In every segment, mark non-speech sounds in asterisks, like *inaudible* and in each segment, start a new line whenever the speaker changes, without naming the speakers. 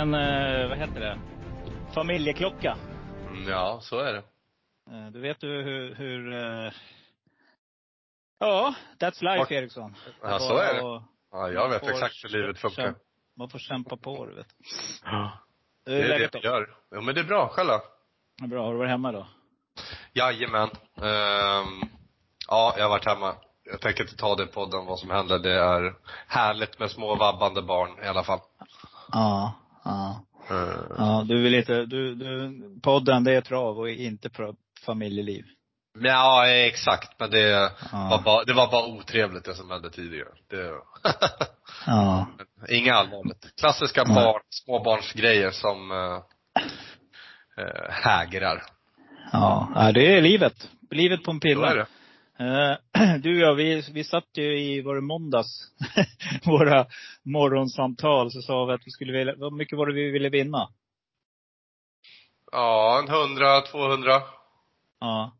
En, eh, vad heter det? Familjeklocka.
Mm, Ja, så är det.
Eh, Du vet du hur, hur eh, Ja, that's life Eriksson.
Ja, så är det.
Och
Ja, jag vet exakt hur livet funkar.
kämpa- Man får kämpa på du vet.
Ja. Det
är
det
då?
gör. Jo, men det är bra. Själv då?
Bra, har du varit hemma då?
Jajamän. Ehm, ja, jag har varit hemma. Jag tänker inte ta det podden vad som händer. Det är härligt med små vabbande barn i alla fall.
Ja, ja.
Ehm,
Ja, du vill inte, du, du, podden det är trav och inte familjeliv.
Ja, exakt. Men det,
Ja.
var bara, det var bara otrevligt det som hände tidigare. Det,
Ja. *laughs*
inga allvarligt. Klassiska
Nej.
barn, småbarnsgrejer som äh, hägrar.
Ja, ja, det är livet. Livet på en pinne. Eh, *clears throat* Du och jag, vi, vi satt ju i, var det måndags, *laughs* våra morgonsamtal, så sa vi att vi skulle vilja, vad mycket var det vi ville vinna?
Ja, en hundra, 200.
Ja.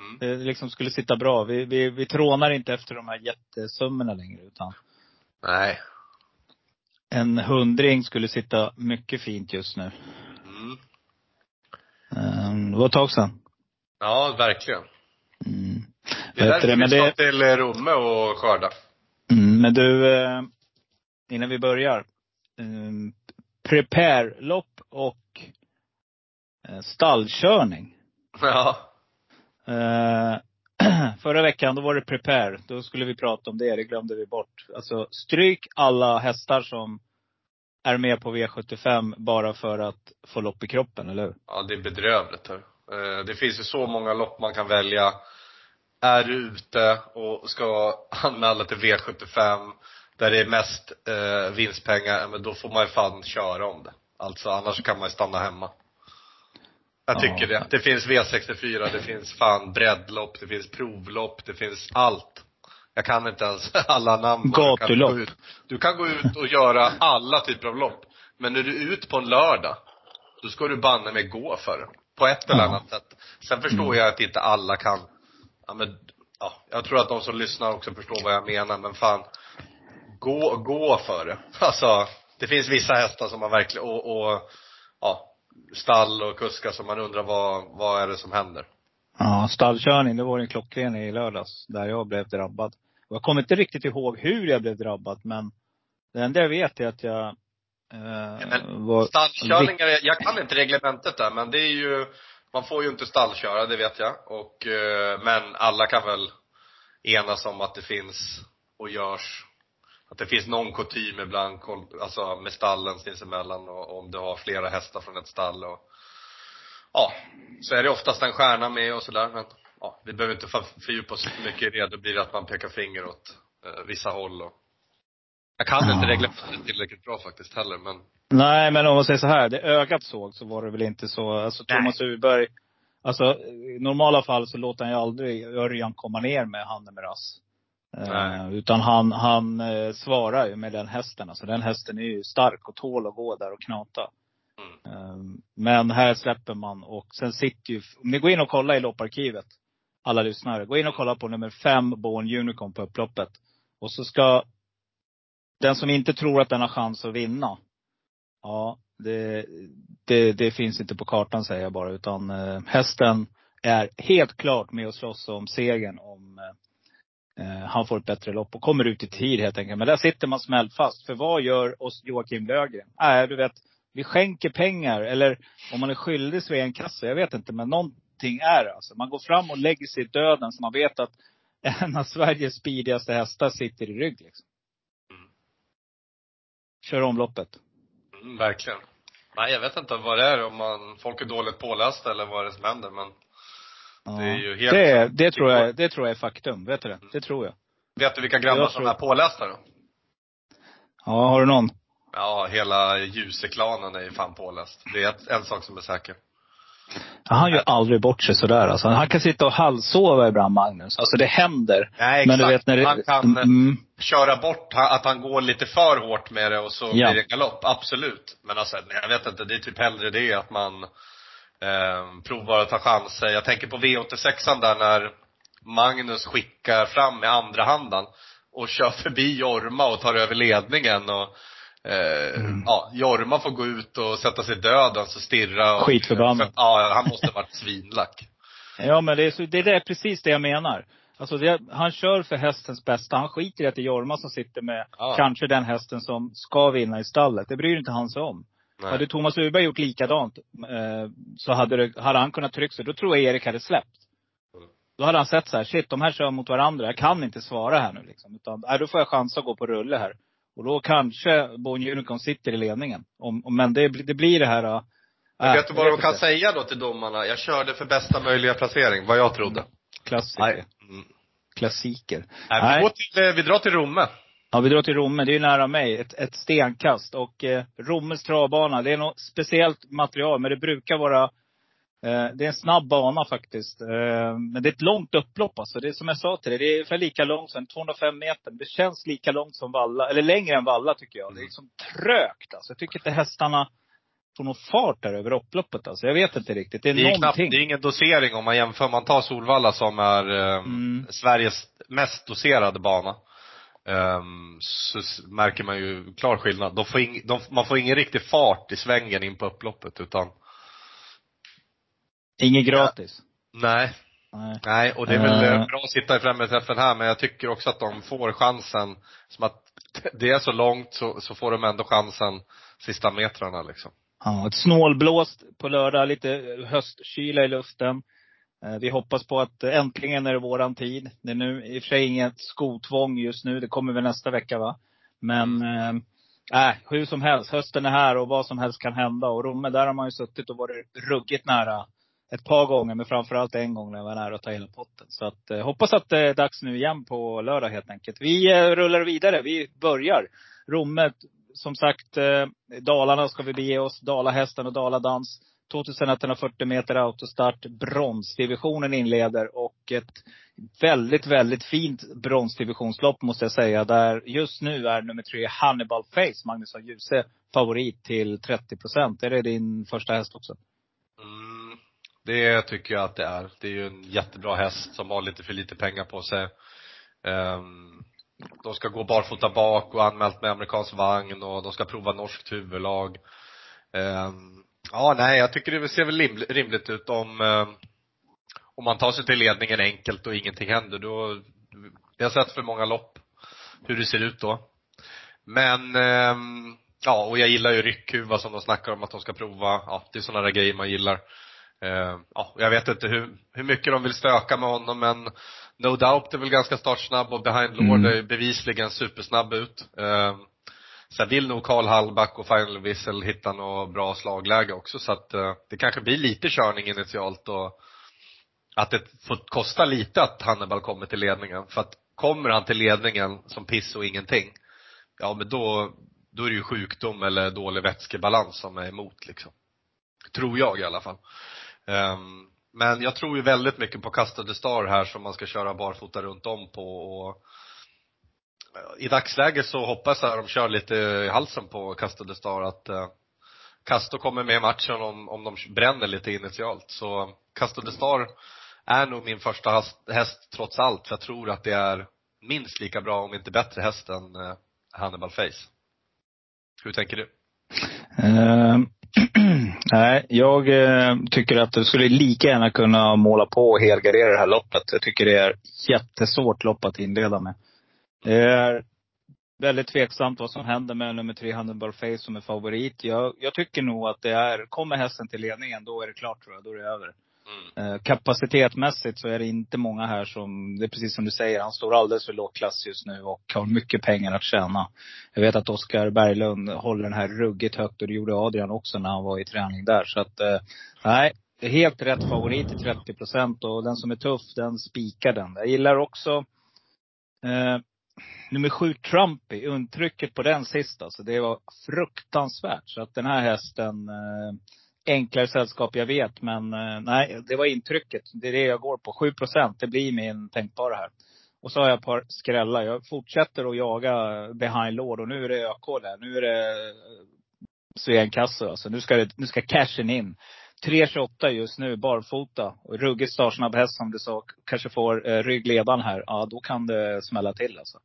Mm.
Det liksom skulle sitta bra. Vi, vi, vi trånar inte efter de här jättesummorna längre, utan
Nej.
en hundring skulle sitta mycket fint just nu.
Mm.
Eh, Det var ett tag sedan.
Ja, verkligen.
Mm.
Det är därför vi ska
det,
till Romme och skörda.
mm, men du, eh, innan vi börjar. eh, Prepare-lopp och eh, stallkörning.
Ja.
Eh, *clears throat* förra veckan, då var det prepare. Då skulle vi prata om det. Det glömde vi bort. Alltså, stryk alla hästar som är med på V75 bara för att få lopp i kroppen, eller hur?
Ja, det är bedrövligt. Det finns ju så många lopp man kan välja. Är du ute och ska anmäla till V75 där det är mest eh, vinstpengar, ja, men då får man ju fan köra om det. Alltså annars kan man ju stanna hemma. Jag
Ja.
tycker det. Det finns V64, det finns fan breddlopp, det finns provlopp, det finns allt. Jag kan inte ens *laughs* alla namn. Du
Gatulopp.
ut- Du kan gå ut och göra alla typer av lopp. Men när du är ute på en lördag, då ska du banne mig gå för det. På ett eller
Ja.
annat sätt. Sen förstår
Mm.
jag att inte alla kan, ja men, ja, jag tror att de som lyssnar också förstår vad jag menar, men fan, gå, gå för det. *laughs* Alltså, det finns vissa hästar som man verkligen, och, och ja, stall och kuskar som man undrar vad, vad är det som händer?
Ja, stallkörning, det var en klockren i lördags. Där jag blev drabbad. Och jag kommer inte riktigt ihåg hur jag blev drabbad, men det enda jag vet är att jag eh,
Men
var...
Stallkörningar, jag kan inte reglementet där, men det är ju, man får ju inte stallköra, det vet jag. Och, eh, men alla kan väl enas om att det finns och görs, att det finns någon kutym ibland, alltså med stallen sinsemellan och om du har flera hästar från ett stall och ja, så är det oftast en stjärna med och sådär. Men ja, vi behöver inte fördjupa oss för mycket i det, då blir det att man pekar finger åt eh, vissa håll och jag kan inte reglementet tillräckligt bra faktiskt heller men
Nej, men om man säger så här. Det ögat såg så var det väl inte så. Alltså
Nej.
Thomas Urberg. Alltså i normala fall så låter han ju aldrig Örjan komma ner med handen med rass. Eh,
Nej.
utan han, han eh, svarar ju med den hästen. Alltså den hästen är ju stark och tål att gå där och knata.
mm.
Eh, men här släpper man och sen sitter ju, om ni går in och kollar i lopparkivet. Alla lyssnare. Gå in och kolla på nummer fem, Born Unicorn på upploppet. Och så ska den som inte tror att den har chans att vinna. Ja, det, det, det finns inte på kartan säger jag bara. Utan eh, hästen är helt klart med och slåss om segern om eh, eh, han får ett bättre lopp och kommer ut i tid helt enkelt. Men där sitter man smällfast. För vad gör oss Joakim Löfgren? Nej, du vet, vi skänker pengar. Eller om man är skyldig så är en kassa, jag vet inte. Men någonting är det alltså. Man går fram och lägger sig i döden så man vet att en av Sveriges speedigaste hästar sitter i rygg liksom.
Mm.
Kör omloppet.
Mm, verkligen. Nej, jag vet inte vad det är, om man, folk är dåligt pålästa eller vad det är som händer, men
Ja.
Det är ju helt
det, det, tror jag, det tror jag är faktum. Vet du det? Det tror jag.
Vet du vilka grabbar
Jag
som är pålästa då?
Ja, har du någon?
Ja, hela Ljuse-klanen är ju fan påläst. Det är ett, en sak som är säker.
Han gör aldrig bort sig sådär alltså. Han kan sitta och halvsova ibland, Magnus. Alltså det händer.
Nej,
Men du vet när det...
Han kan eh,
Mm,
köra bort, att han går lite för hårt med det och så
Ja.
blir det galopp. Absolut. Men alltså, jag vet inte, det är typ hellre det att man eh, provar att ta chanser. Jag tänker på V86 där när Magnus skickar fram med andra handen och kör förbi Jorma och tar över ledningen och eh,
Mm.
ja, Jorma får gå ut och sätta sig döden så stirra och,
Skitförbannad.
Ja, han måste ha varit svinlack.
Ja, men det är, det är precis det jag menar. Alltså det, han kör för hästens bästa. Han skiter i att det är Jorma som sitter med
Ja.
kanske den hästen som ska vinna i stallet. Det bryr inte han sig om.
Nej.
Hade Thomas Uberg gjort likadant eh, så hade, det, hade han kunnat trycka sig. Då tror jag Erik hade släppt. Då hade han sett så här, shit de här kör mot varandra. Jag kan inte svara här nu liksom. Utan, nej, då får jag chans att gå på rulle här. Och då kanske Bon Unicorn sitter i ledningen. Om, om, men det, blir- det blir det här. Äh,
vet du vad de kan
inte.
säga då till domarna? Jag körde för bästa möjliga placering, vad jag trodde.
Klassiker.
Nej. Mm.
Klassiker.
Nej, vi,
Nej.
går till, eh, vi drar till Romme.
Ja, vi drar till Romme. Det är ju nära mig. Ett, ett stenkast. Och eh, Rommes travbana, det är något speciellt material. Men det brukar vara det är en snabb bana faktiskt. Eh, men det är ett långt upplopp alltså. Det är som jag sa till dig, det är ungefär lika långt som 205 meter. Det känns lika långt som Valla, eller längre än Valla tycker jag. Det är liksom trögt alltså. Jag tycker inte hästarna får någon fart där över upploppet alltså. Jag vet inte riktigt. Det är,
Det är, knappt, det är ingen dosering om man jämför. Man tar Solvalla som är eh,
Mm.
Sveriges mest doserade bana. Ehm, så märker man ju klar skillnad. Får ing, de, man får ingen riktig fart i svängen in på upploppet utan,
Inget gratis.
nej.
Nej.
Nej, och det är väl
Eh.
eh, bra att sitta i främre träffen här, men jag tycker också att de får chansen. Som att det är så långt så, så får de ändå chansen sista metrarna liksom.
Ja, ett snålblåst på lördag, lite höstkyla i luften. Eh, Vi hoppas på att eh, äntligen är det våran tid. Det är nu i och för sig inget skotvång just nu. Det kommer väl nästa vecka va? Men, äh, äh, hur som helst. Hösten är här och vad som helst kan hända. Och Romme, där har man ju suttit och varit ruggigt nära. Ett par gånger, men framförallt en gång när jag var nära att ta hela potten. Så att, eh, hoppas att det är dags nu igen på lördag helt enkelt. Vi eh, rullar vidare. Vi börjar. Romme, som sagt, eh, Dalarna ska vi bege oss. Dalahästen och Daladans. 2140 meter autostart. Bronsdivisionen inleder och ett väldigt, väldigt fint bronsdivisionslopp måste jag säga. Där just nu är nummer tre Hannibal Face, Magnus av Djuse, favorit till 30 procent. Är det din första häst också?
Mm, det tycker jag att det är. Det är ju en jättebra häst som har lite för lite pengar på sig. Ehm, de ska gå barfota bak och anmält med amerikansk vagn och de ska prova norskt huvudlag. Ehm, ja, nej, jag tycker det ser väl rimligt ut om, ehm, om man tar sig till ledningen enkelt och ingenting händer. Då, vi har sett för många lopp hur det ser ut då. Men, ja, och jag gillar ju ryckhuva som de snackar om att de ska prova. Ja, det är sådana där grejer man gillar. Eh, ja, jag vet inte hur, hur mycket de vill stöka med honom men No Doubt är väl ganska startsnabb och Behind Lord
Mm.
är bevisligen supersnabb ut. Eh, sen vill nog Karl Hallback och Final Whistle hitta något bra slagläge också så att eh, det kanske blir lite körning initialt och att det får kosta lite att Hannibal kommer till ledningen. För att kommer han till ledningen som piss och ingenting, ja men då, då är det ju sjukdom eller dålig vätskebalans som är emot liksom. Tror jag i alla fall. Ehm, men jag tror ju väldigt mycket på Custard the Star här som man ska köra barfota runt om på och eh, i dagsläget så hoppas jag att de kör lite i halsen på Custard the Star att eh, uh, Castor kommer med i matchen om, om de bränner lite initialt. Så Custard the Star är nog min första häst, häst trots allt. För jag tror att det är minst lika bra, om inte bättre häst än eh, Hannibal Face. Hur tänker du?
Eh, *clears throat* Nej, jag eh, tycker att du skulle lika gärna kunna måla på och helgardera det här loppet. Jag tycker det är jättesvårt lopp att inleda med. Det är väldigt tveksamt vad som händer med nummer tre Hannibal Face som är favorit. Jag, jag tycker nog att det är, kommer hästen till ledningen, då är det klart tror jag. Då är det över.
Mm.
Eh, Kapacitetmässigt så är det inte många här som, det är precis som du säger, han står alldeles för låg klass just nu och har mycket pengar att tjäna. Jag vet att Oskar Berglund håller den här ruggigt högt och det gjorde Adrian också när han var i träning där. Så att, eh, nej. Det är helt rätt favorit till 30 procent och den som är tuff, den spikar den. Jag gillar också Eh, nummer sju Trumpy, Untrycket på den sista, så det var fruktansvärt. Så att den här hästen, eh, enklare sällskap jag vet, men eh, nej, det var intrycket. Det är det jag går på. 7 procent, det blir min tänkbara här. Och så har jag ett par skrällar. Jag fortsätter att jaga behind lord och nu är det ÖK där. Nu är det eh, Sveankassa alltså. Nu ska, det, nu ska cashen in. 3.28 just nu, barfota. Och ruggigt startsnabb häst som du sa. Kanske får eh, ryggledan här. Ja, då kan det smälla till alltså.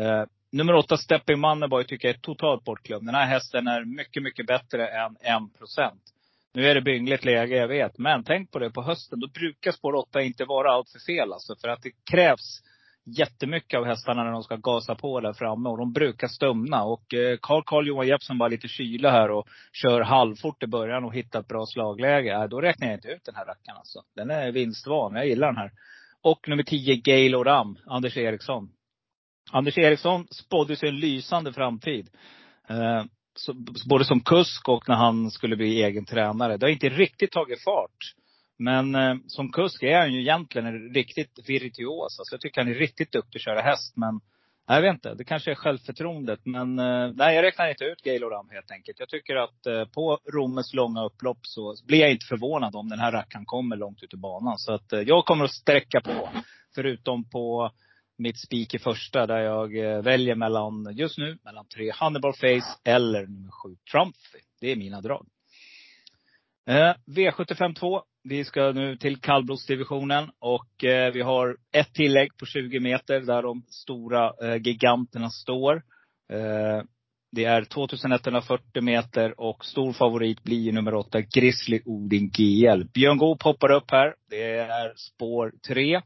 Eh, nummer åtta, Stepping Moneyboy, tycker jag är totalt bortglömd. Den här hästen är mycket, mycket bättre än 1 procent. Nu är det byngligt läge, jag vet. Men tänk på det, på hösten, då brukar spår 8 inte vara allt för fel alltså. För att det krävs jättemycket av hästarna när de ska gasa på där framme. Och de brukar stumna. Och eh, Carl Carl Johan Jeppsson var lite kyla här och kör halvfort i början och hittar ett bra slagläge. Äh, då räknar jag inte ut den här rackaren alltså. Den är vinstvan. Jag gillar den här. Och nummer 10, Gail Oram, Anders Eriksson. Anders Eriksson spådde sig en lysande framtid. Eh, Både som kusk och när han skulle bli egen tränare. Det har inte riktigt tagit fart. Men eh, som kusk är han ju egentligen en riktigt virtuos. Alltså jag tycker han är riktigt duktig att köra häst. Men jag vet inte, det kanske är självförtroendet. Men eh, nej, jag räknar inte ut Gail Oram helt enkelt. Jag tycker att eh, på Rommes långa upplopp så blir jag inte förvånad om den här rackaren kommer långt ut i banan. Så att eh, jag kommer att sträcka på. Förutom på mitt spik i första där jag eh, väljer mellan, just nu, mellan tre Hannibal Face eller nummer sju Trumpy. Det är mina drag. Eh, V75 2. Vi ska nu till kallblodsdivisionen och eh, vi har ett tillägg på 20 meter där de stora eh, giganterna står. Eh, det är 2140 meter och stor favorit blir nummer 8 Grizzly Odin GL. Björn Goop hoppar upp här. Det är spår 3.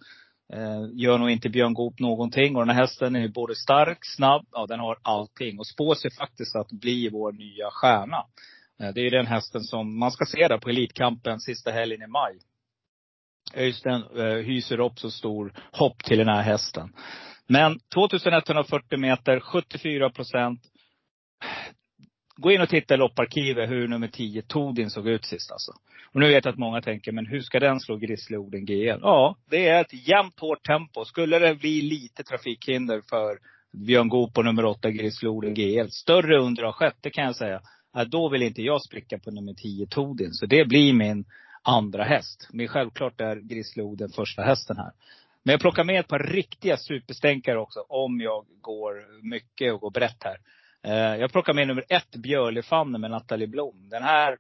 Eh, gör nog inte Björn Goop någonting. Och den här hästen är både stark, snabb, ja den har allting. Och spår sig faktiskt att bli vår nya stjärna. Eh, det är den hästen som man ska se där på Elitkampen sista helgen i maj. Öystein eh, hyser också stor hopp till den här hästen. Men 2140 meter, 74 procent. Gå in och titta i lopparkivet hur nummer 10, Todin, såg ut sist alltså. Och nu vet jag att många tänker, men hur ska den slå Grizzly Oden GL? Ja, det är ett jämnt hårt tempo. Skulle det bli lite trafikhinder för Björn Goop och nummer 8 Grizzly Oden GL. Större under har skett, det kan jag säga då vill inte jag spricka på nummer 10 Todin. Så det blir min andra häst. Men självklart är Grizzly Oden första hästen här. Men jag plockar med ett par riktiga superstänkare också. Om jag går mycket och går brett här. Eh, jag plockar med nummer ett, Björlefanne med Nathalie Blom. Den här,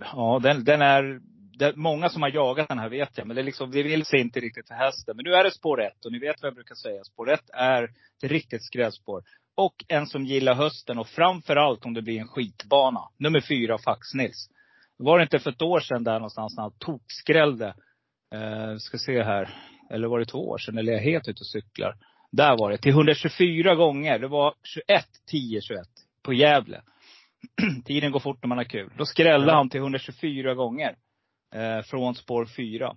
ja den, den är, det många som har jagat den här vet jag. Men det, är liksom, det vill sig inte riktigt för hästen. Men nu är det spår ett. Och ni vet vad jag brukar säga. Spår ett är ett riktigt skrädspår. Och en som gillar hösten och framförallt om det blir en skitbana. Nummer fyra, Fax-Nils. Var det inte för ett år sedan där någonstans när han tokskrällde. Eh, ska se här. Eller var det två år sedan? Eller är jag helt ute och cyklar? Där var det. Till 124 gånger. Det var 21, 10, 21. På Gävle. *clears throat* Tiden går fort när man har kul. Då skrällde han till 124 gånger. Eh, från spår 4.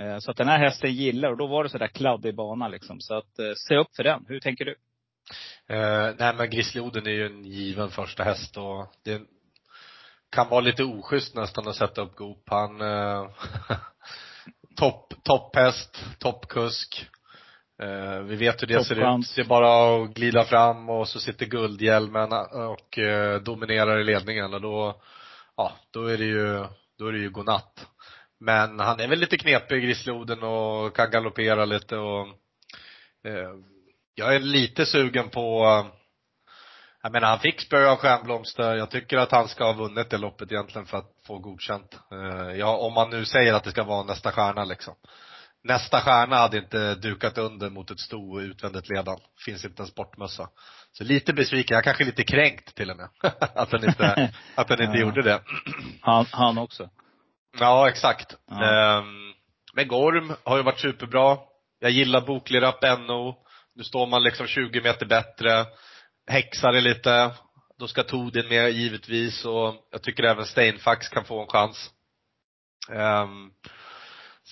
Eh, så att den här hästen gillar, och då var det sådär kladdig bana liksom. Så att, eh, se upp för den. Hur tänker du?
Uh, nej men Grizzlyoden är ju en given första häst och det kan vara lite oschysst nästan att sätta upp Goop. Han, uh, *laughs* topp, topphäst, toppkusk. Uh, vi vet hur det ser ut. Det är bara att glida fram och så sitter guldhjälmen och uh, dominerar i ledningen och då, ja, då är det ju, då är det ju godnatt. Men han är väl lite knepig, Grizzlyoden, och kan galoppera lite och jag är lite sugen på jag menar han fick spö av Stjärnblomster. Jag tycker att han ska ha vunnit det loppet egentligen för att få godkänt. Eh, ja, om man nu säger att det ska vara nästa stjärna liksom. Nästa stjärna hade inte dukat under mot ett sto utvändigt ledan. Finns inte en sportmössa. Så lite besviken, jag kanske lite kränkt till och med. *laughs* att den inte, *laughs* att den inte ja. gjorde det.
Han, han också.
Ja, exakt. Ja. Um, men Gorm har ju varit superbra. Jag gillar Boklirapp NO. Nu står man liksom 20 meter bättre, häxar det lite. Då ska Todin med givetvis och jag tycker även Steinfax kan få en chans. Um,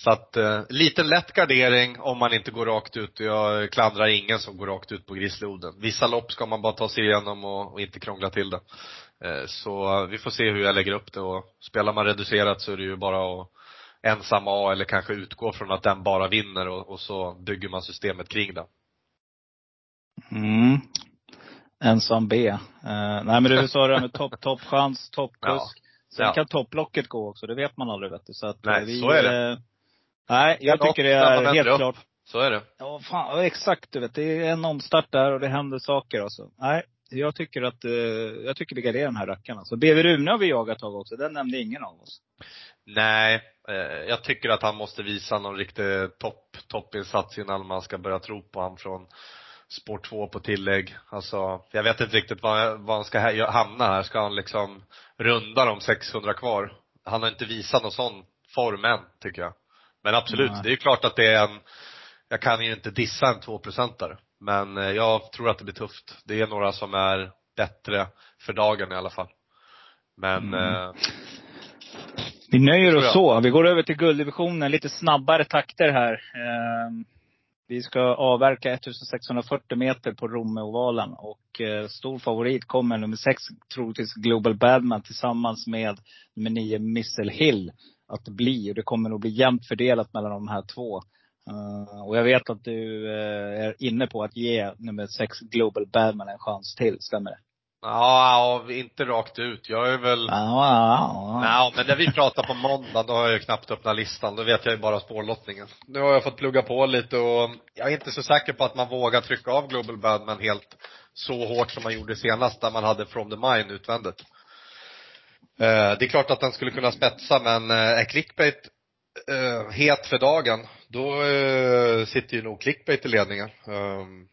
så att, uh, liten lätt gardering om man inte går rakt ut. Jag klandrar ingen som går rakt ut på Grizzlyoden. Vissa lopp ska man bara ta sig igenom och, och inte krångla till det. Uh, så vi får se hur jag lägger upp det och spelar man reducerat så är det ju bara att ensam A eller kanske utgå från att den bara vinner och, och så bygger man systemet kring det.
Mm. Ensam B. Uh, nej men du sa det här med topp, toppchans, *laughs* toppkusk. Ja. Sen ja. kan topplocket gå också. Det vet man aldrig vet du. Så att
nej, vi, så är det.
Nej, jag tycker det är helt klart.
Så är det.
Ja, fan, exakt. Du vet, det är en omstart där och det händer saker alltså. Nej, jag tycker att, uh, jag tycker det garderar den här rackaren alltså. BV Rune har vi jagat tag också. Den nämnde ingen av oss.
Nej, eh, jag tycker att han måste visa någon riktig topp, toppinsats innan man ska börja tro på honom från spår 2 på tillägg. Alltså, jag vet inte riktigt var, var han ska hamna här. Ska han liksom runda de 600 kvar? Han har inte visat någon sån form än, tycker jag. Men absolut, mm. det är klart att det är en, jag kan ju inte dissa en 2-procentare. Men eh, jag tror att det blir tufft. Det är några som är bättre för dagen i alla fall. Men mm. eh,
vi nöjer oss så. Vi går över till gulddivisionen. Lite snabbare takter här. Ehm, vi ska avverka 1640 meter på Rommeovalen och eh, stor favorit kommer nummer sex, troligtvis Global Badman tillsammans med nummer nio Missile Hill att bli. Och det kommer nog bli jämnt fördelat mellan de här två. Uh, och jag vet att du uh, är inne på att ge nummer sex Global Badman en chans till, stämmer det?
Ja, inte rakt ut. Jag är väl, ja, ja, men när vi pratar på måndag, då har jag ju knappt öppnat listan. Då vet jag ju bara spårlottningen. Nu har jag fått plugga på lite och jag är inte så säker på att man vågar trycka av Global Badman helt så hårt som man gjorde senast, där man hade From the Mine utvändigt. Eh, det är klart att den skulle kunna spetsa, men eh, är clickbait eh, het för dagen, då sitter ju nog clickbait i ledningen. Ehm,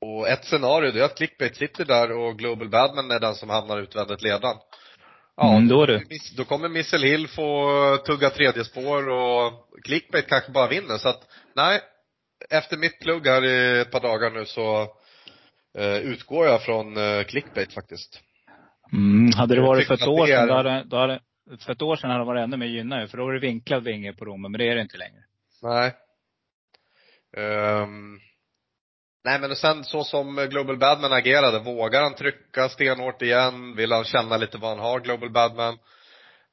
och ett scenario det är att clickbait sitter där och Global Badman är den som hamnar utvändigt ledan.
Ja, mm, då, du.
då kommer Missile Hill få tugga tredje spår och clickbait kanske bara vinner. Så att, nej. Efter mitt plugg här i ett par dagar nu så utgår jag från clickbait faktiskt.
Mm, hade det varit för ett år sedan, då hade, då hade, för ett år sedan hade det varit ännu mer gynnat för då var det vinklad vinge på Romme, men det är det inte längre.
Nej. Um, Nej men och sen så som Global Badman agerade, vågar han trycka stenhårt igen? Vill han känna lite vad han har, Global Badman?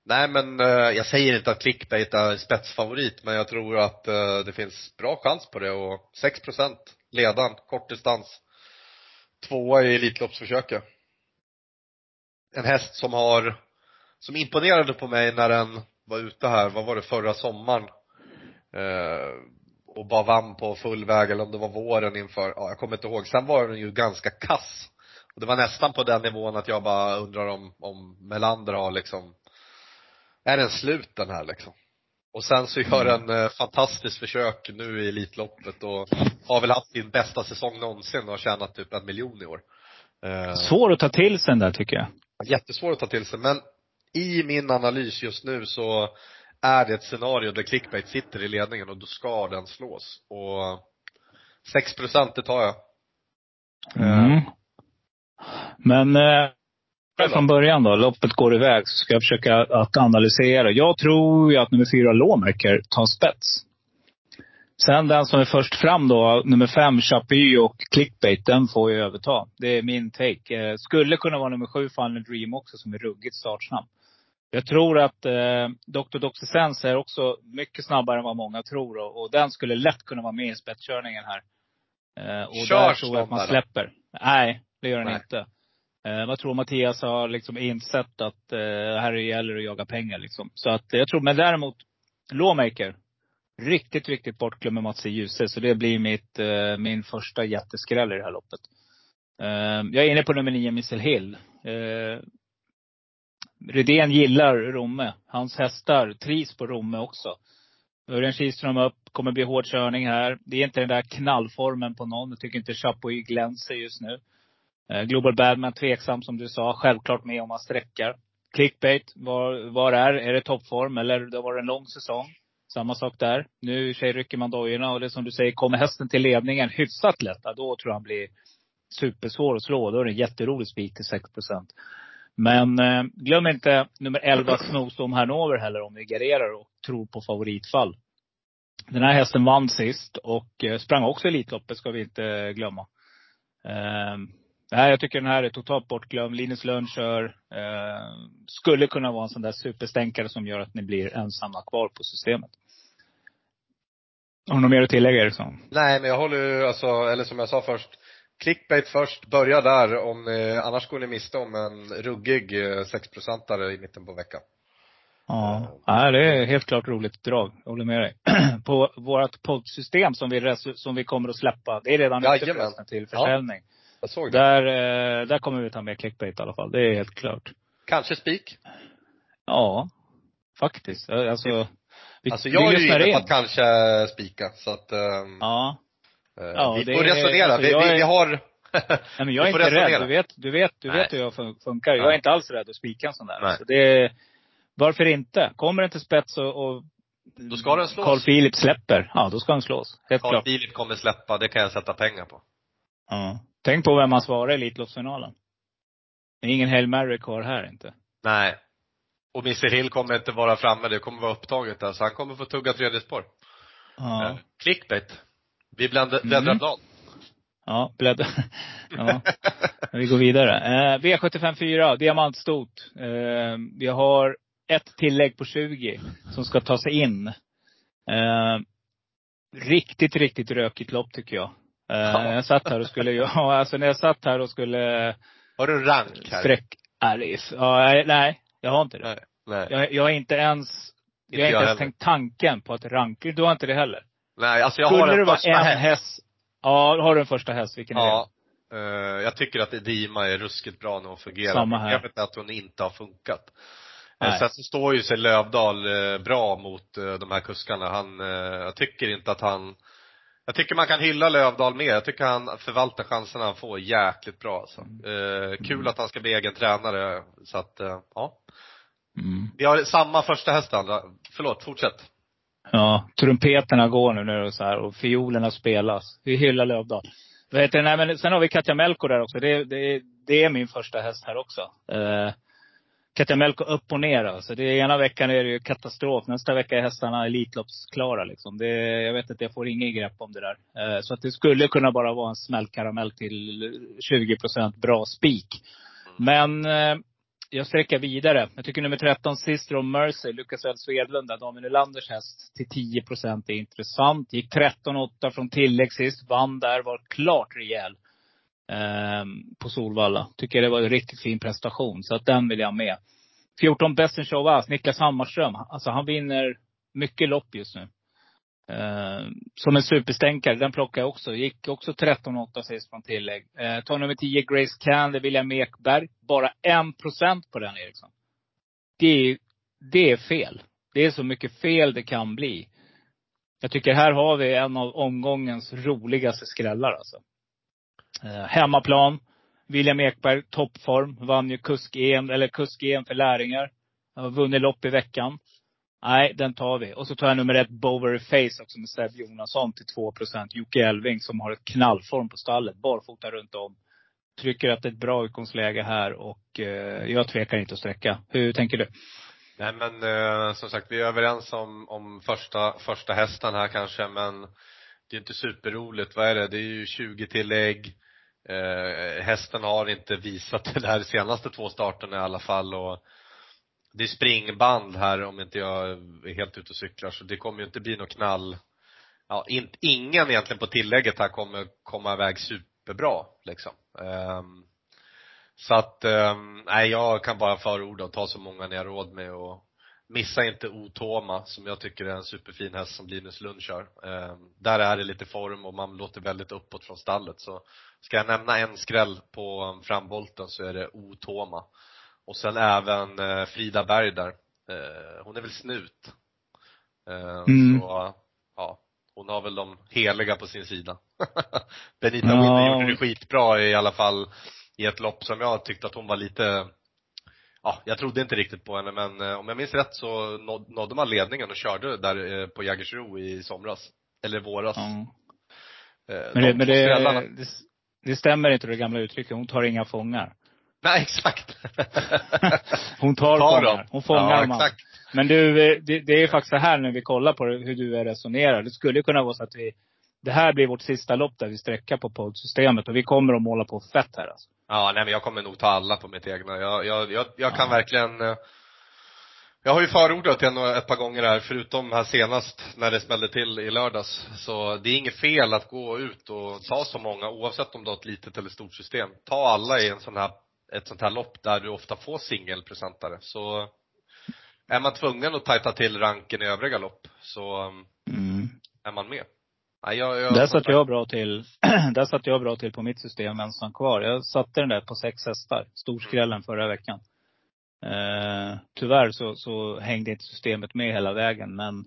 Nej men eh, jag säger inte att clickbait är spetsfavorit, men jag tror att eh, det finns bra chans på det och 6% ledan, kort distans. Tvåa i Elitloppsförsöket. En häst som har, som imponerade på mig när den var ute här, vad var det, förra sommaren. Eh, och bara vann på full väg eller om det var våren inför, ja jag kommer inte ihåg. Sen var den ju ganska kass. Och det var nästan på den nivån att jag bara undrar om, om Melander har liksom, är den slut den här liksom? Och sen så gör den eh, fantastiskt försök nu i Elitloppet och har väl haft sin bästa säsong någonsin och har tjänat typ en miljon i år.
Eh, Svår att ta till sig den där tycker jag.
Jättesvår att ta till sig men i min analys just nu så är det ett scenario där clickbait sitter i ledningen och då ska den slås. Och 6 procent, det tar jag.
Mm. Uh. Men eh, från början då, loppet går iväg, så ska jag försöka att analysera. Jag tror ju att nummer fyra Lawmaker tar spets. Sen den som är först fram då, nummer fem, Chapuis och Clickbait, den får ju överta. Det är min take. Eh, skulle kunna vara nummer sju, Final Dream också, som är ruggigt startsnabb. Jag tror att eh, Dr. Dr. Sense är också mycket snabbare än vad många tror. Och, och den skulle lätt kunna vara med i spetskörningen här. Eh, och Körs där tror jag att man släpper. Nej, det gör den inte. Eh, vad tror Mattias har liksom insett att eh, här gäller det att jaga pengar liksom. Så att jag tror, men däremot Lawmaker. Riktigt, riktigt bortglömd med Mats i Djuse. Så det blir mitt, eh, min första jätteskräll i det här loppet. Eh, jag är inne på nummer nio, Missel Hill. Eh, Rydén gillar Romme. Hans hästar trivs på Romme också. Örjan Kihlström upp, kommer bli hård körning här. Det är inte den där knallformen på någon. Jag tycker inte Chapuis glänser just nu. Eh, Global Badman tveksam som du sa. Självklart med om man sträckar. Clickbait, var, var är? Är det toppform eller det var en lång säsong? Samma sak där. Nu i sig rycker man dojorna och det är som du säger, kommer hästen till ledningen hyfsat lätt, då tror jag han blir supersvår att slå. Då är det en jätterolig spik till 6 procent. Men eh, glöm inte nummer 11 Snowstorm Hanover heller om ni garderar och tror på favoritfall. Den här hästen vann sist och eh, sprang också Elitloppet ska vi inte eh, glömma. Eh, nej, jag tycker den här är totalt bortglömd. Linus Lönn kör. Eh, skulle kunna vara en sån där superstänkare som gör att ni blir ensamma kvar på systemet. Har du något mer att tillägga Eriksson?
Nej, men jag håller ju, alltså, eller som jag sa först, clickbait först, börja där om ni, annars går ni miste om en ruggig 6-procentare i mitten på veckan.
Ja, ja, det är helt klart roligt drag. Jag håller med dig. *clears throat* På vårt poddsystem som vi, som vi kommer att släppa. Det är redan ute till försäljning. Ja,
jag såg det.
Där, eh, där kommer vi ta med clickbait i alla fall. Det är helt klart.
Kanske spik?
Ja, faktiskt. Alltså,
vi, alltså jag är ju inne på att kanske spika. Så att, um,
ja.
Uh, ja, vi får resonera. Alltså, vi, vi, vi, har
Nej, men jag *laughs* är inte rädd. Du vet, du vet, du vet hur jag funkar. Jag är inte alls rädd att spika en sån där. Nej. Så det, varför inte? Kommer den till spets och, och
då ska den slås.
Carl Philip släpper, ja då ska den slås. Helt
Carl
klart.
Philip kommer släppa, det kan jag sätta pengar på.
Ja. Tänk på vem man svarar i Elitloppsfinalen. Det är ingen Hail Mary kvar här inte.
Nej. Och Mr Hill kommer inte vara framme, det kommer vara upptaget där, så han kommer få tugga tredje spår.
Ja.
Eh, clickbait. Vi bläddrar mm. blad.
Ja, bläddra. *laughs* ja. Vi går vidare. Eh, V75 4, diamantstot. Eh, vi har ett tillägg på 20 som ska ta sig in. Eh, riktigt, riktigt rökigt lopp tycker jag. Eh, ja. Jag satt här och skulle, *laughs* ja alltså när jag satt här och skulle
Har du rank här?
Sträck, Alice. Ja, nej, jag har inte det.
Nej, nej.
Jag, jag har inte ens, inte jag har inte ens tänkt tanken på att ranka. Du har inte det heller?
Nej, alltså jag
Skulle
har en första
en
häst.
häst. Ja, har du en första häst? Vilken är det?
Ja. Uh, jag tycker att Edima är ruskigt bra när hon fungerar.
Samma här.
Problemet är att hon inte har funkat. Nej. Sen så står ju sig Lövdal eh, bra mot eh, de här kuskarna. Han, jag tycker inte att han jag tycker man kan hylla Lövdal mer. Jag tycker han förvaltar chanserna han får jäkligt bra alltså. Eh, kul mm. att han ska bli egen tränare. Så att, eh, ja.
Mm.
Vi har samma första häst andra. Förlåt, fortsätt.
Ja, trumpeterna går nu, nu och så här och fiolerna spelas. Vi hyllar Lövdal. Vet du, nej, men sen har vi Katja Melko där också. Det, det, det är min första häst här också. Eh, Katamelko upp och ner alltså. Det, ena veckan är det ju katastrof. Nästa vecka är hästarna Elitloppsklara liksom. Det, jag vet inte, jag får inget grepp om det där. Eh, så att det skulle kunna bara vara en smällkaramell till 20 procent bra spik. Men eh, jag sträcker vidare. Jag tycker nummer 13, Sistro Mercy, Lukas L. Svedlund, Daniel Nylanders häst, till 10 procent är intressant. Gick 13-8 från tillägg sist, vann där, var klart rejäl. Eh, på Solvalla. Tycker det var en riktigt fin prestation. Så att den vill jag med. 14 Best in Show Us, Niklas Hammarström. Alltså han vinner mycket lopp just nu. Eh, som en superstänkare, den plockar jag också. Gick också 13-8 sist från tillägg. Eh, tar nummer 10 Grace Candy, William Ekberg. Bara 1% på den Eriksson. Det är, det är fel. Det är så mycket fel det kan bli. Jag tycker här har vi en av omgångens roligaste skrällar alltså. Eh, hemmaplan. William Ekberg, toppform. Vann ju kusk-EM, eller kusk-EM för lärlingar. Har vunnit lopp i veckan. Nej, den tar vi. Och så tar jag nummer ett, Bowery Face också med Seb Jonasson till 2 Jocke Elving som har ett knallform på stallet. Barfota runt om. Tycker att det är ett bra utgångsläge här och eh, jag tvekar inte att sträcka. Hur tänker du?
Nej men eh, som sagt, vi är överens om, om första, första hästen här kanske men det är inte superroligt. Vad är det? Det är ju 20 tillägg. Eh, hästen har inte visat det här senaste två starterna i alla fall och det är springband här om inte jag är helt ute och cyklar så det kommer ju inte bli något knall. Ja, in, ingen egentligen på tillägget här kommer komma iväg superbra liksom. Eh, så att, nej nej jag kan bara förorda att ta så många ni har råd med och Missa inte Otoma som jag tycker är en superfin häst som Linus Lund kör. Eh, där är det lite form och man låter väldigt uppåt från stallet. Så ska jag nämna en skräll på framvolten så är det Otoma. Och sen även eh, Frida Berg där. Eh, hon är väl snut. Eh, mm. Så, ja. Hon har väl de heliga på sin sida. *laughs* Benita ja. Winner gjorde det skitbra i alla fall i ett lopp som jag tyckte att hon var lite ja, jag trodde inte riktigt på henne men eh, om jag minns rätt så nådde man ledningen och körde där eh, på Jägersro i somras. Eller våras.
Eh, men, det, men det, det, det, stämmer inte det gamla uttrycket, hon tar inga fångar. *laughs*
Nej, exakt. *laughs*
hon tar, tar fångar. Dem. Hon fångar ja, exakt. Men du, det, det är faktiskt så här när vi kollar på hur du resonerar. Det skulle kunna vara så att vi, det här blir vårt sista lopp där vi sträcker på poddsystemet och vi kommer att måla på fett här alltså.
Ja, nej men jag kommer nog ta alla på mitt egna. Jag, jag, jag, jag kan ja. verkligen eh, Jag har ju förordat en ett par gånger här, förutom här senast när det smällde till i lördags. Så det är inget fel att gå ut och ta så många, oavsett om du har ett litet eller stort system. Ta alla i en sån här, ett sånt här lopp där du ofta får singelpresentare. Så är man tvungen att tajta till ranken i övriga lopp så
Mm.
är man med. Nej, jag, jag,
Där satt jag bra till, *clears throat* där satt jag bra till på mitt system ensam kvar. Jag satte den där på sex hästar. Storskrällen förra veckan. Eh, tyvärr så, så hängde inte systemet med hela vägen men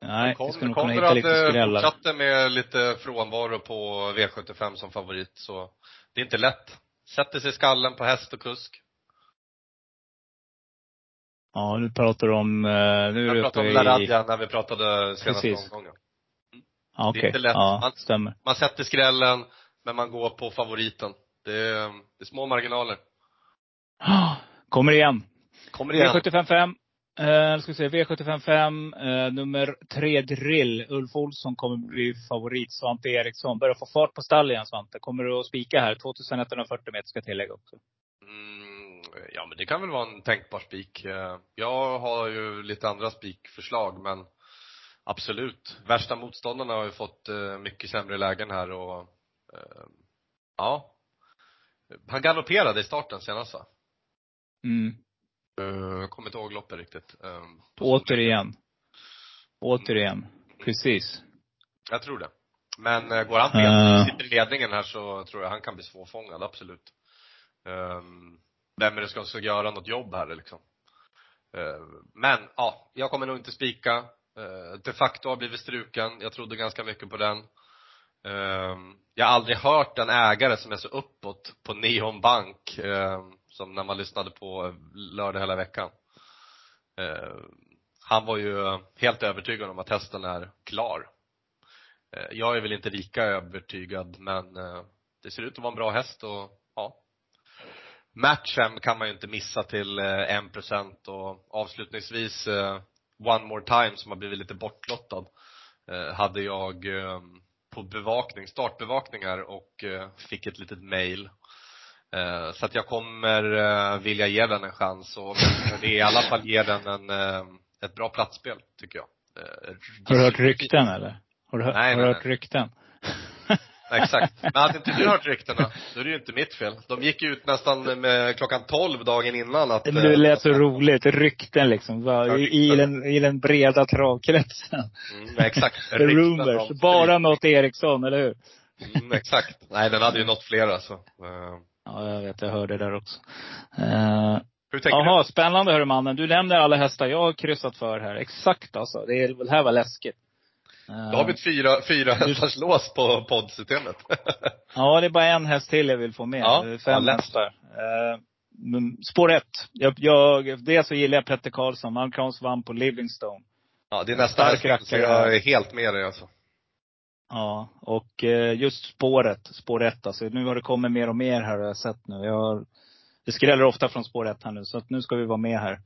Nej, vi ska nog kunna hitta lite
eh,
skrällar.
fortsatte med lite frånvaro på V75 som favorit, så det är inte lätt. Sätter sig i skallen på häst och kusk.
Ja, nu pratar du om, eh, nu är du
Jag
uppe
pratade om
i...
När vi pratade senaste
Precis.
omgången.
Ja,
Det är inte lätt.
Ja,
Man-
stämmer.
Man sätter skrällen, men man går på favoriten. Det är, det är små marginaler.
Kommer igen.
Kommer igen.
V755. Eh, ska vi se, V755, eh, nummer tre Drill. Ulf Olsson kommer bli favorit. Svante Eriksson. Börjar få fart på stall igen Svante. Kommer du att spika här? 2140 meter ska jag tillägga också.
Mm, ja men det kan väl vara en tänkbar spik. Eh, Jag har ju lite andra spikförslag men absolut. Värsta motståndarna har ju fått eh, mycket sämre lägen här och eh, ja. Han galopperade i starten senast va?
Mm.
Eh, Jag kommer inte ihåg loppet riktigt. Eh,
Återigen. Återigen. Precis.
Jag tror det. Men går han
Eh.
fel, sitter i ledningen här så tror jag han kan bli svårfångad, absolut. Um, vem är det som ska göra något jobb här liksom? Men ja, jag kommer nog inte spika. Eh, de facto har blivit struken. Jag trodde ganska mycket på den. Ehm, jag har aldrig hört en ägare som är så uppåt på Neon Bank ehm, som när man lyssnade på lördag hela veckan. Ehm, han var ju helt övertygad om att hästen är klar. Jag är väl inte lika övertygad men eh, det ser ut att vara en bra häst och ja. Matchen kan man ju inte missa till eh, 1% och avslutningsvis One More Time som har blivit lite bortlottad eh, hade jag eh, på bevakning, startbevakningar och eh, fick ett litet mail. Så att jag kommer vilja ge den en chans och det är i alla fall ge den en, ett bra platsspel tycker jag.
Har du hört rykten eller? Har du, hört-
Nej,
har du hört rykten?
Exakt. Men hade inte du hört ryktena, då är det ju inte mitt fel. De gick ut nästan med klockan 12 dagen innan att
det
eh,
lät så roligt. Rykten liksom.
Ja,
I, i,
rykten.
den, I den breda travkretsen.
Mm, exakt. *laughs* Rykten
rumors.
om-
Bara något Eriksson, eller hur?
Mm, exakt. Nej, den hade ju nått flera så. Eh,
Ja, jag vet. Jag hörde det där också. Eh,
Hur tänker
spännande hörru mannen. Du nämner alla hästar jag har kryssat för här. Exakt alltså. Det, är, det här var läskigt. Eh,
du? Då har vi ett fyra, fyra hästars lås på poddsystemet. *laughs*
Ja, det är bara en häst till jag vill få med.
Ja, ja,
Fem
lätt.
hästar. Eh, spår ett. Jag, jag, dels så gillar jag Petter Karlsson. Amerikansk vann på Livingstone.
Ja, det är nästa häst, så jag är helt med dig alltså.
Ja, och eh, just spåret, spår ett alltså. Nu har det kommit mer och mer här har jag sett nu. Jag har, det skräller ofta från spår ett här nu, så att nu ska vi vara med här.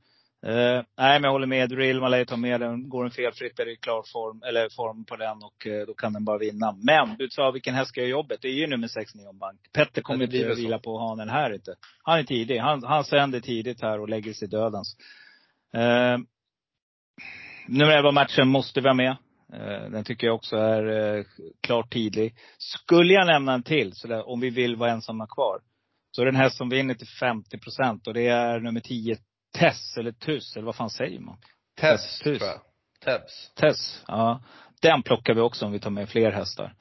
Eh, nej, men jag håller med. Drill, man lär ju ta med den. Går den felfritt är det klar form, eller form på den och eh, då kan den bara vinna. Men du sa vilken häst ska göra jobbet? Det är ju nummer sex Neon Bank. Petter kommer
väl så.
vila på hanen här inte. Han är tidig. Han, han sänder tidigt här och lägger sig dödens. Eh, nummer 11 matchen måste vi ha med. Eh, Den tycker jag också är klart tidig. Skulle jag nämna en till, så där, om vi vill vara ensamma kvar. Så är det en häst som vinner till 50 procent och det är nummer 10, Tess eller Tuss, eller vad fan säger man?
Tess,
Tess.
tror jag. Tebs.
Tess, ja. Den plockar vi också om vi tar med fler hästar.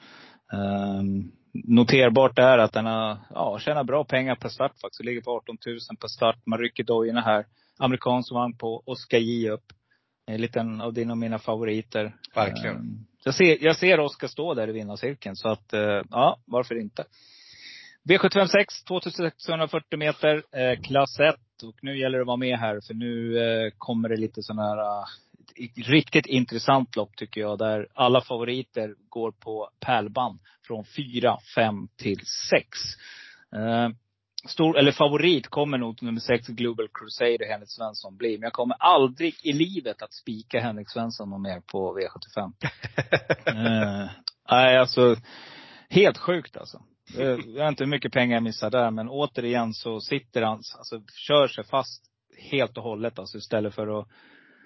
Um, noterbart är att den har, ja, tjänar bra pengar per start faktiskt. Ligger på 18 000 per start. Man rycker dojorna här. Amerikansk vagn på ska ge upp. En liten av dina och mina favoriter.
Verkligen.
Ehm, jag ser, jag ser Oskar stå där i vinnarcirkeln. Så att, eh, ja, varför inte? V756, 2640 meter, eh, klass 1. Och nu gäller det att vara med här, för nu eh, kommer det lite sådana här eh, riktigt intressant lopp tycker jag. Där alla favoriter går på pärlband. Från 4, 5 till 6. Eh, stor, eller favorit kommer nog nummer 6 Global Crusader Henrik Svensson bli. Men jag kommer aldrig i livet att spika Henrik Svensson någon mer på V75. *laughs* Eh, nej, alltså. Helt sjukt alltså. Eh, jag vet inte hur mycket pengar jag missar där, men återigen så sitter han, alltså kör sig fast helt och hållet. Alltså istället för att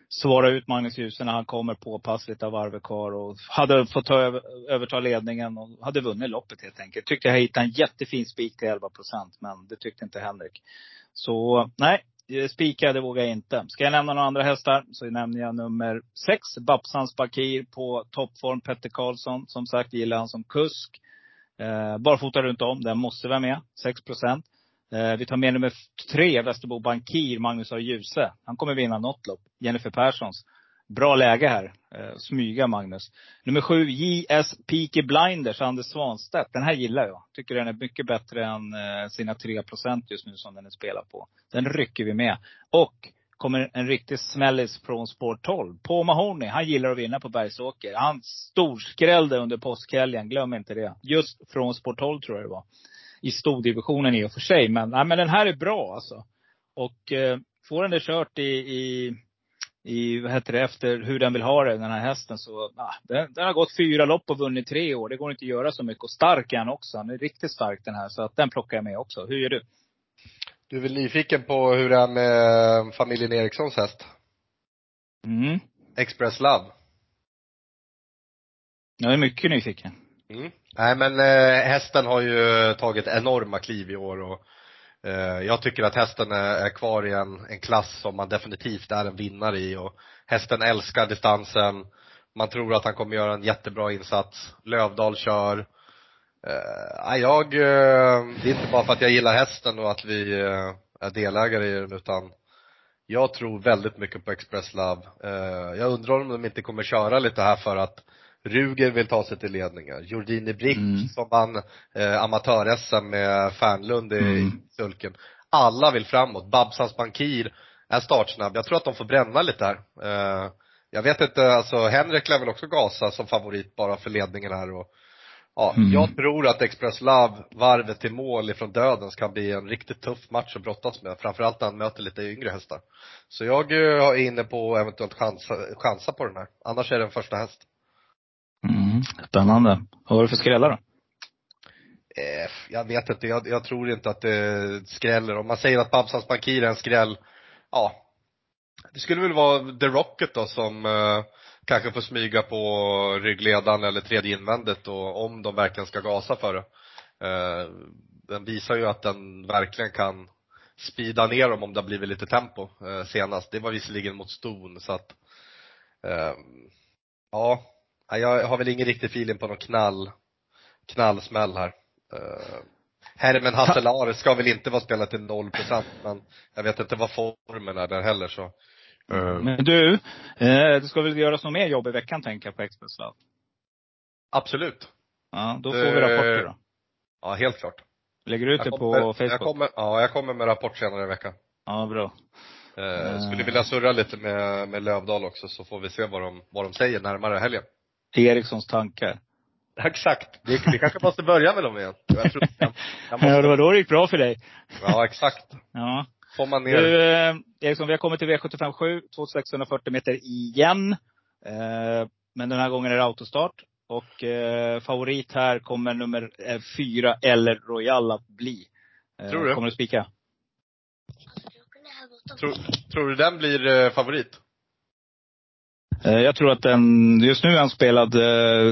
svara ut Magnus Djuse när han kommer påpassligt av varvet kvar. Och hade fått ta över, överta ledningen och hade vunnit loppet helt enkelt. Tyckte jag hittade en jättefin spik till 11 procent. Men det tyckte inte Henrik. Så nej, eh, spika det vågar jag inte. Ska jag nämna några andra hästar så nämner jag nummer sex, Babsans Bakir på toppform. Petter Karlsson, som sagt, gillar han som kusk. Eh, barfota runt om, den måste vara med. 6 procent. Eh, vi tar med nummer tre, Västerbo Bankir, Magnus A. Djuse. Han kommer vinna något lopp. Jennifer Perssons. Bra läge här. Eh, smyga Magnus. Nummer sju, JS Peaky Blinders, Anders Svanstedt. Den här gillar jag. Tycker den är mycket bättre än eh, sina 3 procent just nu som den är spelad på. Den rycker vi med. Och kommer en riktig smällis från spår 12. Paul Mahoney, han gillar att vinna på Bergsåker. Han storskrällde under påskhelgen, glöm inte det. Just från spår 12 tror jag det var i stordivisionen i och för sig. Men, nej, men den här är bra alltså. Och eh, får den det kört i, i, i, vad heter det, efter hur den vill ha det, den här hästen. Så, ah, den, den, har gått fyra lopp och vunnit tre år. Det går inte att göra så mycket. Och stark är han också. Han är riktigt stark den här. Så att den plockar jag med också. Hur gör du?
Du är väl nyfiken på hur det är med familjen Erikssons häst?
Mm.
Express Love.
Jag är mycket nyfiken.
Mm. Nej men eh, hästen har ju tagit enorma kliv i år och eh, jag tycker att hästen är, är kvar i en, en klass som man definitivt är en vinnare i och hästen älskar distansen. Man tror att han kommer göra en jättebra insats. Lövdal kör. Eh, jag, eh, det är inte bara för att jag gillar hästen och att vi eh, är delägare i den utan jag tror väldigt mycket på Express Love. Jag undrar om de inte kommer köra lite här för att Ruger vill ta sig till ledningen. Jordini Brick mm. som vann eh, amatör-SM med Fernlund i mm. sulken. Alla vill framåt. Babsans Bankir är startsnabb. Jag tror att de får bränna lite här. Eh, jag vet inte, alltså Henrik lär väl också gasa som favorit bara för ledningen här och Ja, mm. jag tror att Express Love, varvet till mål ifrån dödens kan bli en riktigt tuff match att brottas med. Framförallt när han möter lite yngre hästar. Så jag eh, är inne på att eventuellt chansa, chansa på den här. Annars är det en första häst.
Mm, spännande. Vad var det för skrällar då?
Eh, jag vet inte, jag, jag, tror inte att det skräller. Om man säger att Babsans Bankir är en skräll, ja. Det skulle väl vara The Rocket då som eh, kanske får smyga på ryggledaren eller tredje invändet och om de verkligen ska gasa för det. Eh, den visar ju att den verkligen kan speeda ner dem om det har blivit lite tempo eh, senast. Det var visserligen mot ston så att eh, ja, jag har väl ingen riktig feeling på någon knall, knallsmäll här. Hermen Hasselare ska väl inte vara spelat till 0 procent, men jag vet inte vad formen är där heller så.
Uh. Men du, eh, det ska väl göras något mer jobb i veckan tänker jag på Express Love?
Absolut.
Ja, då får vi rapporter då.
Ja, helt klart.
Lägger du ut det på Facebook?
Jag kommer, ja, jag kommer med rapport senare i veckan.
Ja, bra.
Eh, skulle vilja surra lite med, med Lövdal också så får vi se vad de, vad de säger närmare helgen.
Erikssons tankar. *laughs*
Exakt. Vi, vi kanske måste börja med dem igen. Jag tror, jag, *laughs*
jag måste... Ja, det var då det gick bra för dig.
Ja, exakt.
Ja.
Får man ner.
Du, eh, Eriksson, vi har kommit till V75 7, 2640 meter igen. Eh, men den här gången är det autostart. Och eh, favorit här kommer nummer eh, fyra, eller Royal att bli.
Tror du?
Kommer du spika?
Tror, tror du den blir favorit?
Jag tror att den, just nu är han spelad,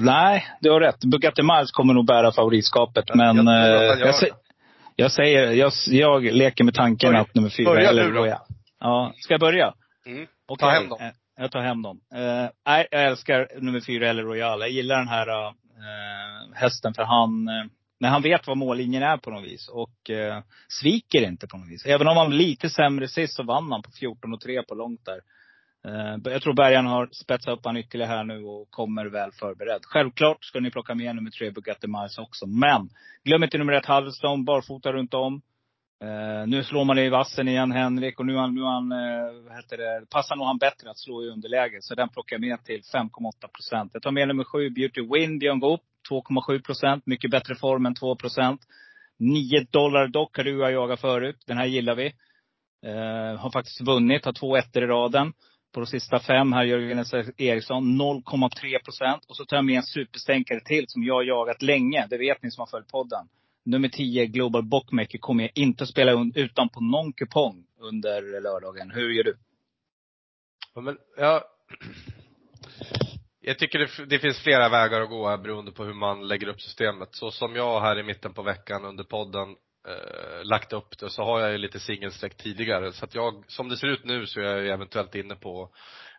nej, du har rätt. Bugatti Miles kommer nog bära favoritskapet. Men jag, jag, jag, säger, jag, jag leker med tanken Börja. att nummer fyra,
Börja eller då.
Ja, ska jag börja?
Mm. Okay. Ta hem dem.
Jag tar hem dem. Nej, jag älskar nummer fyra, eller Royal. Jag gillar den här uh, hästen för han, uh, när han vet vad mållinjen är på något vis. Och uh, sviker inte på något vis. Även om han var lite sämre sist så vann han på 14 och 3 på långt där. Eh, jag tror Bergan har spetsat upp han ytterligare här nu och kommer väl förberedd. Självklart ska ni plocka med nummer tre Bugatti Miles också. Men glöm inte nummer ett Halvstone, barfota runt om. Uh, nu slår man i vassen igen Henrik och nu, han, nu han, uh, vad heter det, passar nog han bättre att slå i underläge. Så den plockar jag med till 5,8 procent. Jag tar med nummer sju Beauty Win, Björn Goop, 2,7 procent. Mycket bättre form än 2 procent. 9 dollar dock har du jag jagat förut. Den här gillar vi. Uh, har faktiskt vunnit, har två ettor i raden på de sista fem här, Jörgen Eriksson, 0,3 procent. Och så tar jag med en superstänkare till som jag har jagat länge. Det vet ni som har följt podden. Nummer 10, Global Bookmaker, kommer jag inte att spela utan på någon kupong. under lördagen. Hur gör du?
Ja, men, ja, jag tycker det, det, finns flera vägar att gå här beroende på hur man lägger upp systemet. Så som jag här i mitten på veckan under podden eh, lagt upp det så har jag ju lite singelsträck tidigare. Så att jag, som det ser ut nu så är jag eventuellt inne på att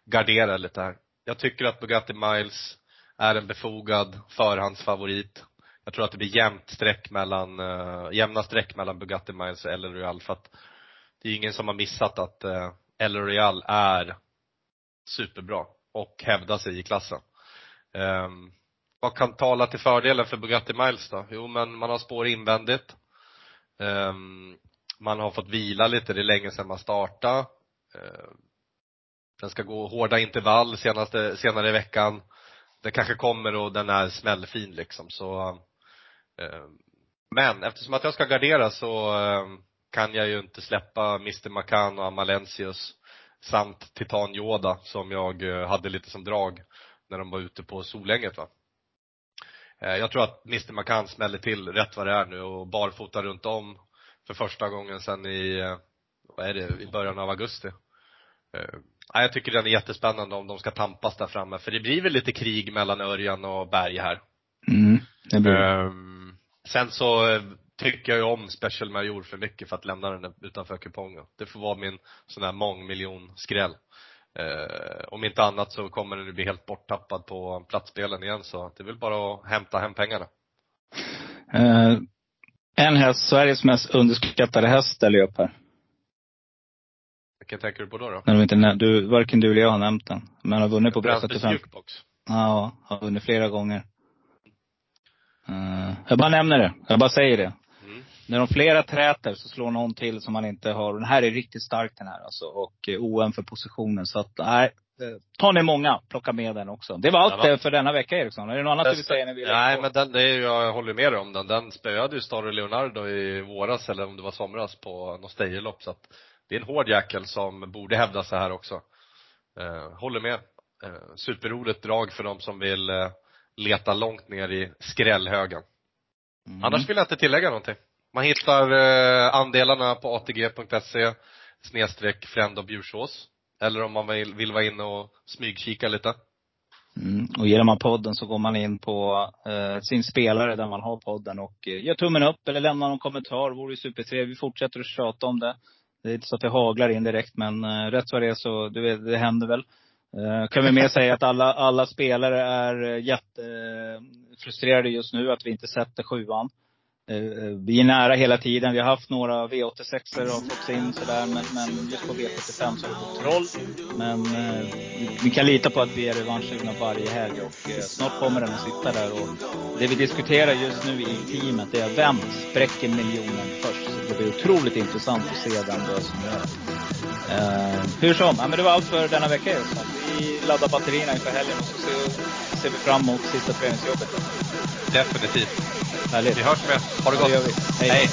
gardera lite här. Jag tycker att Bugatti Miles är en befogad förhandsfavorit. Jag tror att det blir jämnt streck mellan, eh, jämna streck mellan Bugatti Miles och El Royal för att det är ingen som har missat att eh, El Royal är superbra och hävdar sig i klassen. Eh, vad kan tala till fördelen för Bugatti Miles då? Jo men man har spår invändigt. Um, man har fått vila lite, det är länge sedan man startade. Uh, den ska gå hårda intervall senaste, senare i veckan. Den kanske kommer och den är smällfin liksom så ehm, men eftersom att jag ska gardera så kan jag ju inte släppa Mr Macan och Amalensius samt Titan Yoda som jag eh, hade lite som drag när de var ute på Solänget va. Jag tror att Mr Macan smäller till rätt vad det är nu och barfota runt om för första gången sen i, vad är det, i början av augusti. Jag tycker den är jättespännande om de ska tampas där framme, för det blir väl lite krig mellan Örjan och Berg här.
Mm, det blir det.
Sen så eh, tycker jag ju om Special Major för mycket för att lämna den utanför kupongen. Det får vara min sån här mångmiljon skräll. Eh, om inte annat så kommer den att bli helt borttappad på platsspelen igen så det är väl bara att hämta hem pengarna.
Eh, en häst, Sveriges mest underskattade häst ställer jag upp här.
Vilken tänker du på då? då?
De inte, du, varken du eller jag har nämnt den. Men har vunnit på
B75.
Ja, har vunnit flera gånger. Uh, jag bara nämner det. Jag bara säger det. När de flera träter så slår någon till som man inte har. Den här är riktigt stark den här alltså. Och eh, OM för positionen. Så att, nej. Eh, tar ni många, plocka med den också. Det var allt ja, för denna vecka Eriksson. Är det något annat du vill säga? När vi
nej men den, det är, jag håller med om den. Den spöade ju Staro Leonardo i våras, eller om det var somras, på något stejlopp. Så att det är en hård jäkel som borde hävda sig här också. Uh, håller med. Uh, superroligt drag för de som vill uh, leta långt ner i skrällhögen. Mm. Annars vill jag inte tillägga någonting. Man hittar eh, andelarna på atg.se snedstreck Friend och Bjursås. Eller om man vill, vill vara inne och smygkika lite.
Mm. Och gillar man podden så går man in på eh, sin spelare där man har podden och eh, gör tummen upp eller lämnar någon kommentar. Det vore supertrevligt. Vi fortsätter att tjata om det. Det är inte så att det haglar in direkt men eh, rätt vad det är så, du vet, det händer väl. Eh, kan vi mer säga att alla, alla spelare är eh, jättefrustrerade eh, just nu att vi inte sätter sjuan. Eh, eh, vi är nära hela tiden. Vi har haft några V86 och fått in sådär. Men, men just på V75 så har det fått roll. Men uh, vi kan lita på att vi är revanschsugna varje helg. Och eh, snart kommer den att sitta där. Och det vi diskuterar just nu i teamet är vem spräcker miljonen först. Det blir otroligt intressant att se den lösningen. Uh, hur som, ja, men det var allt för denna vecka Eriksson. Vi laddar batterierna inför helgen och så ser, ser vi fram emot sista träningsjobbet.
Definitivt.
Härligt.
Vi hörs med. Ha det gott.
Det gör. Hej. Hej.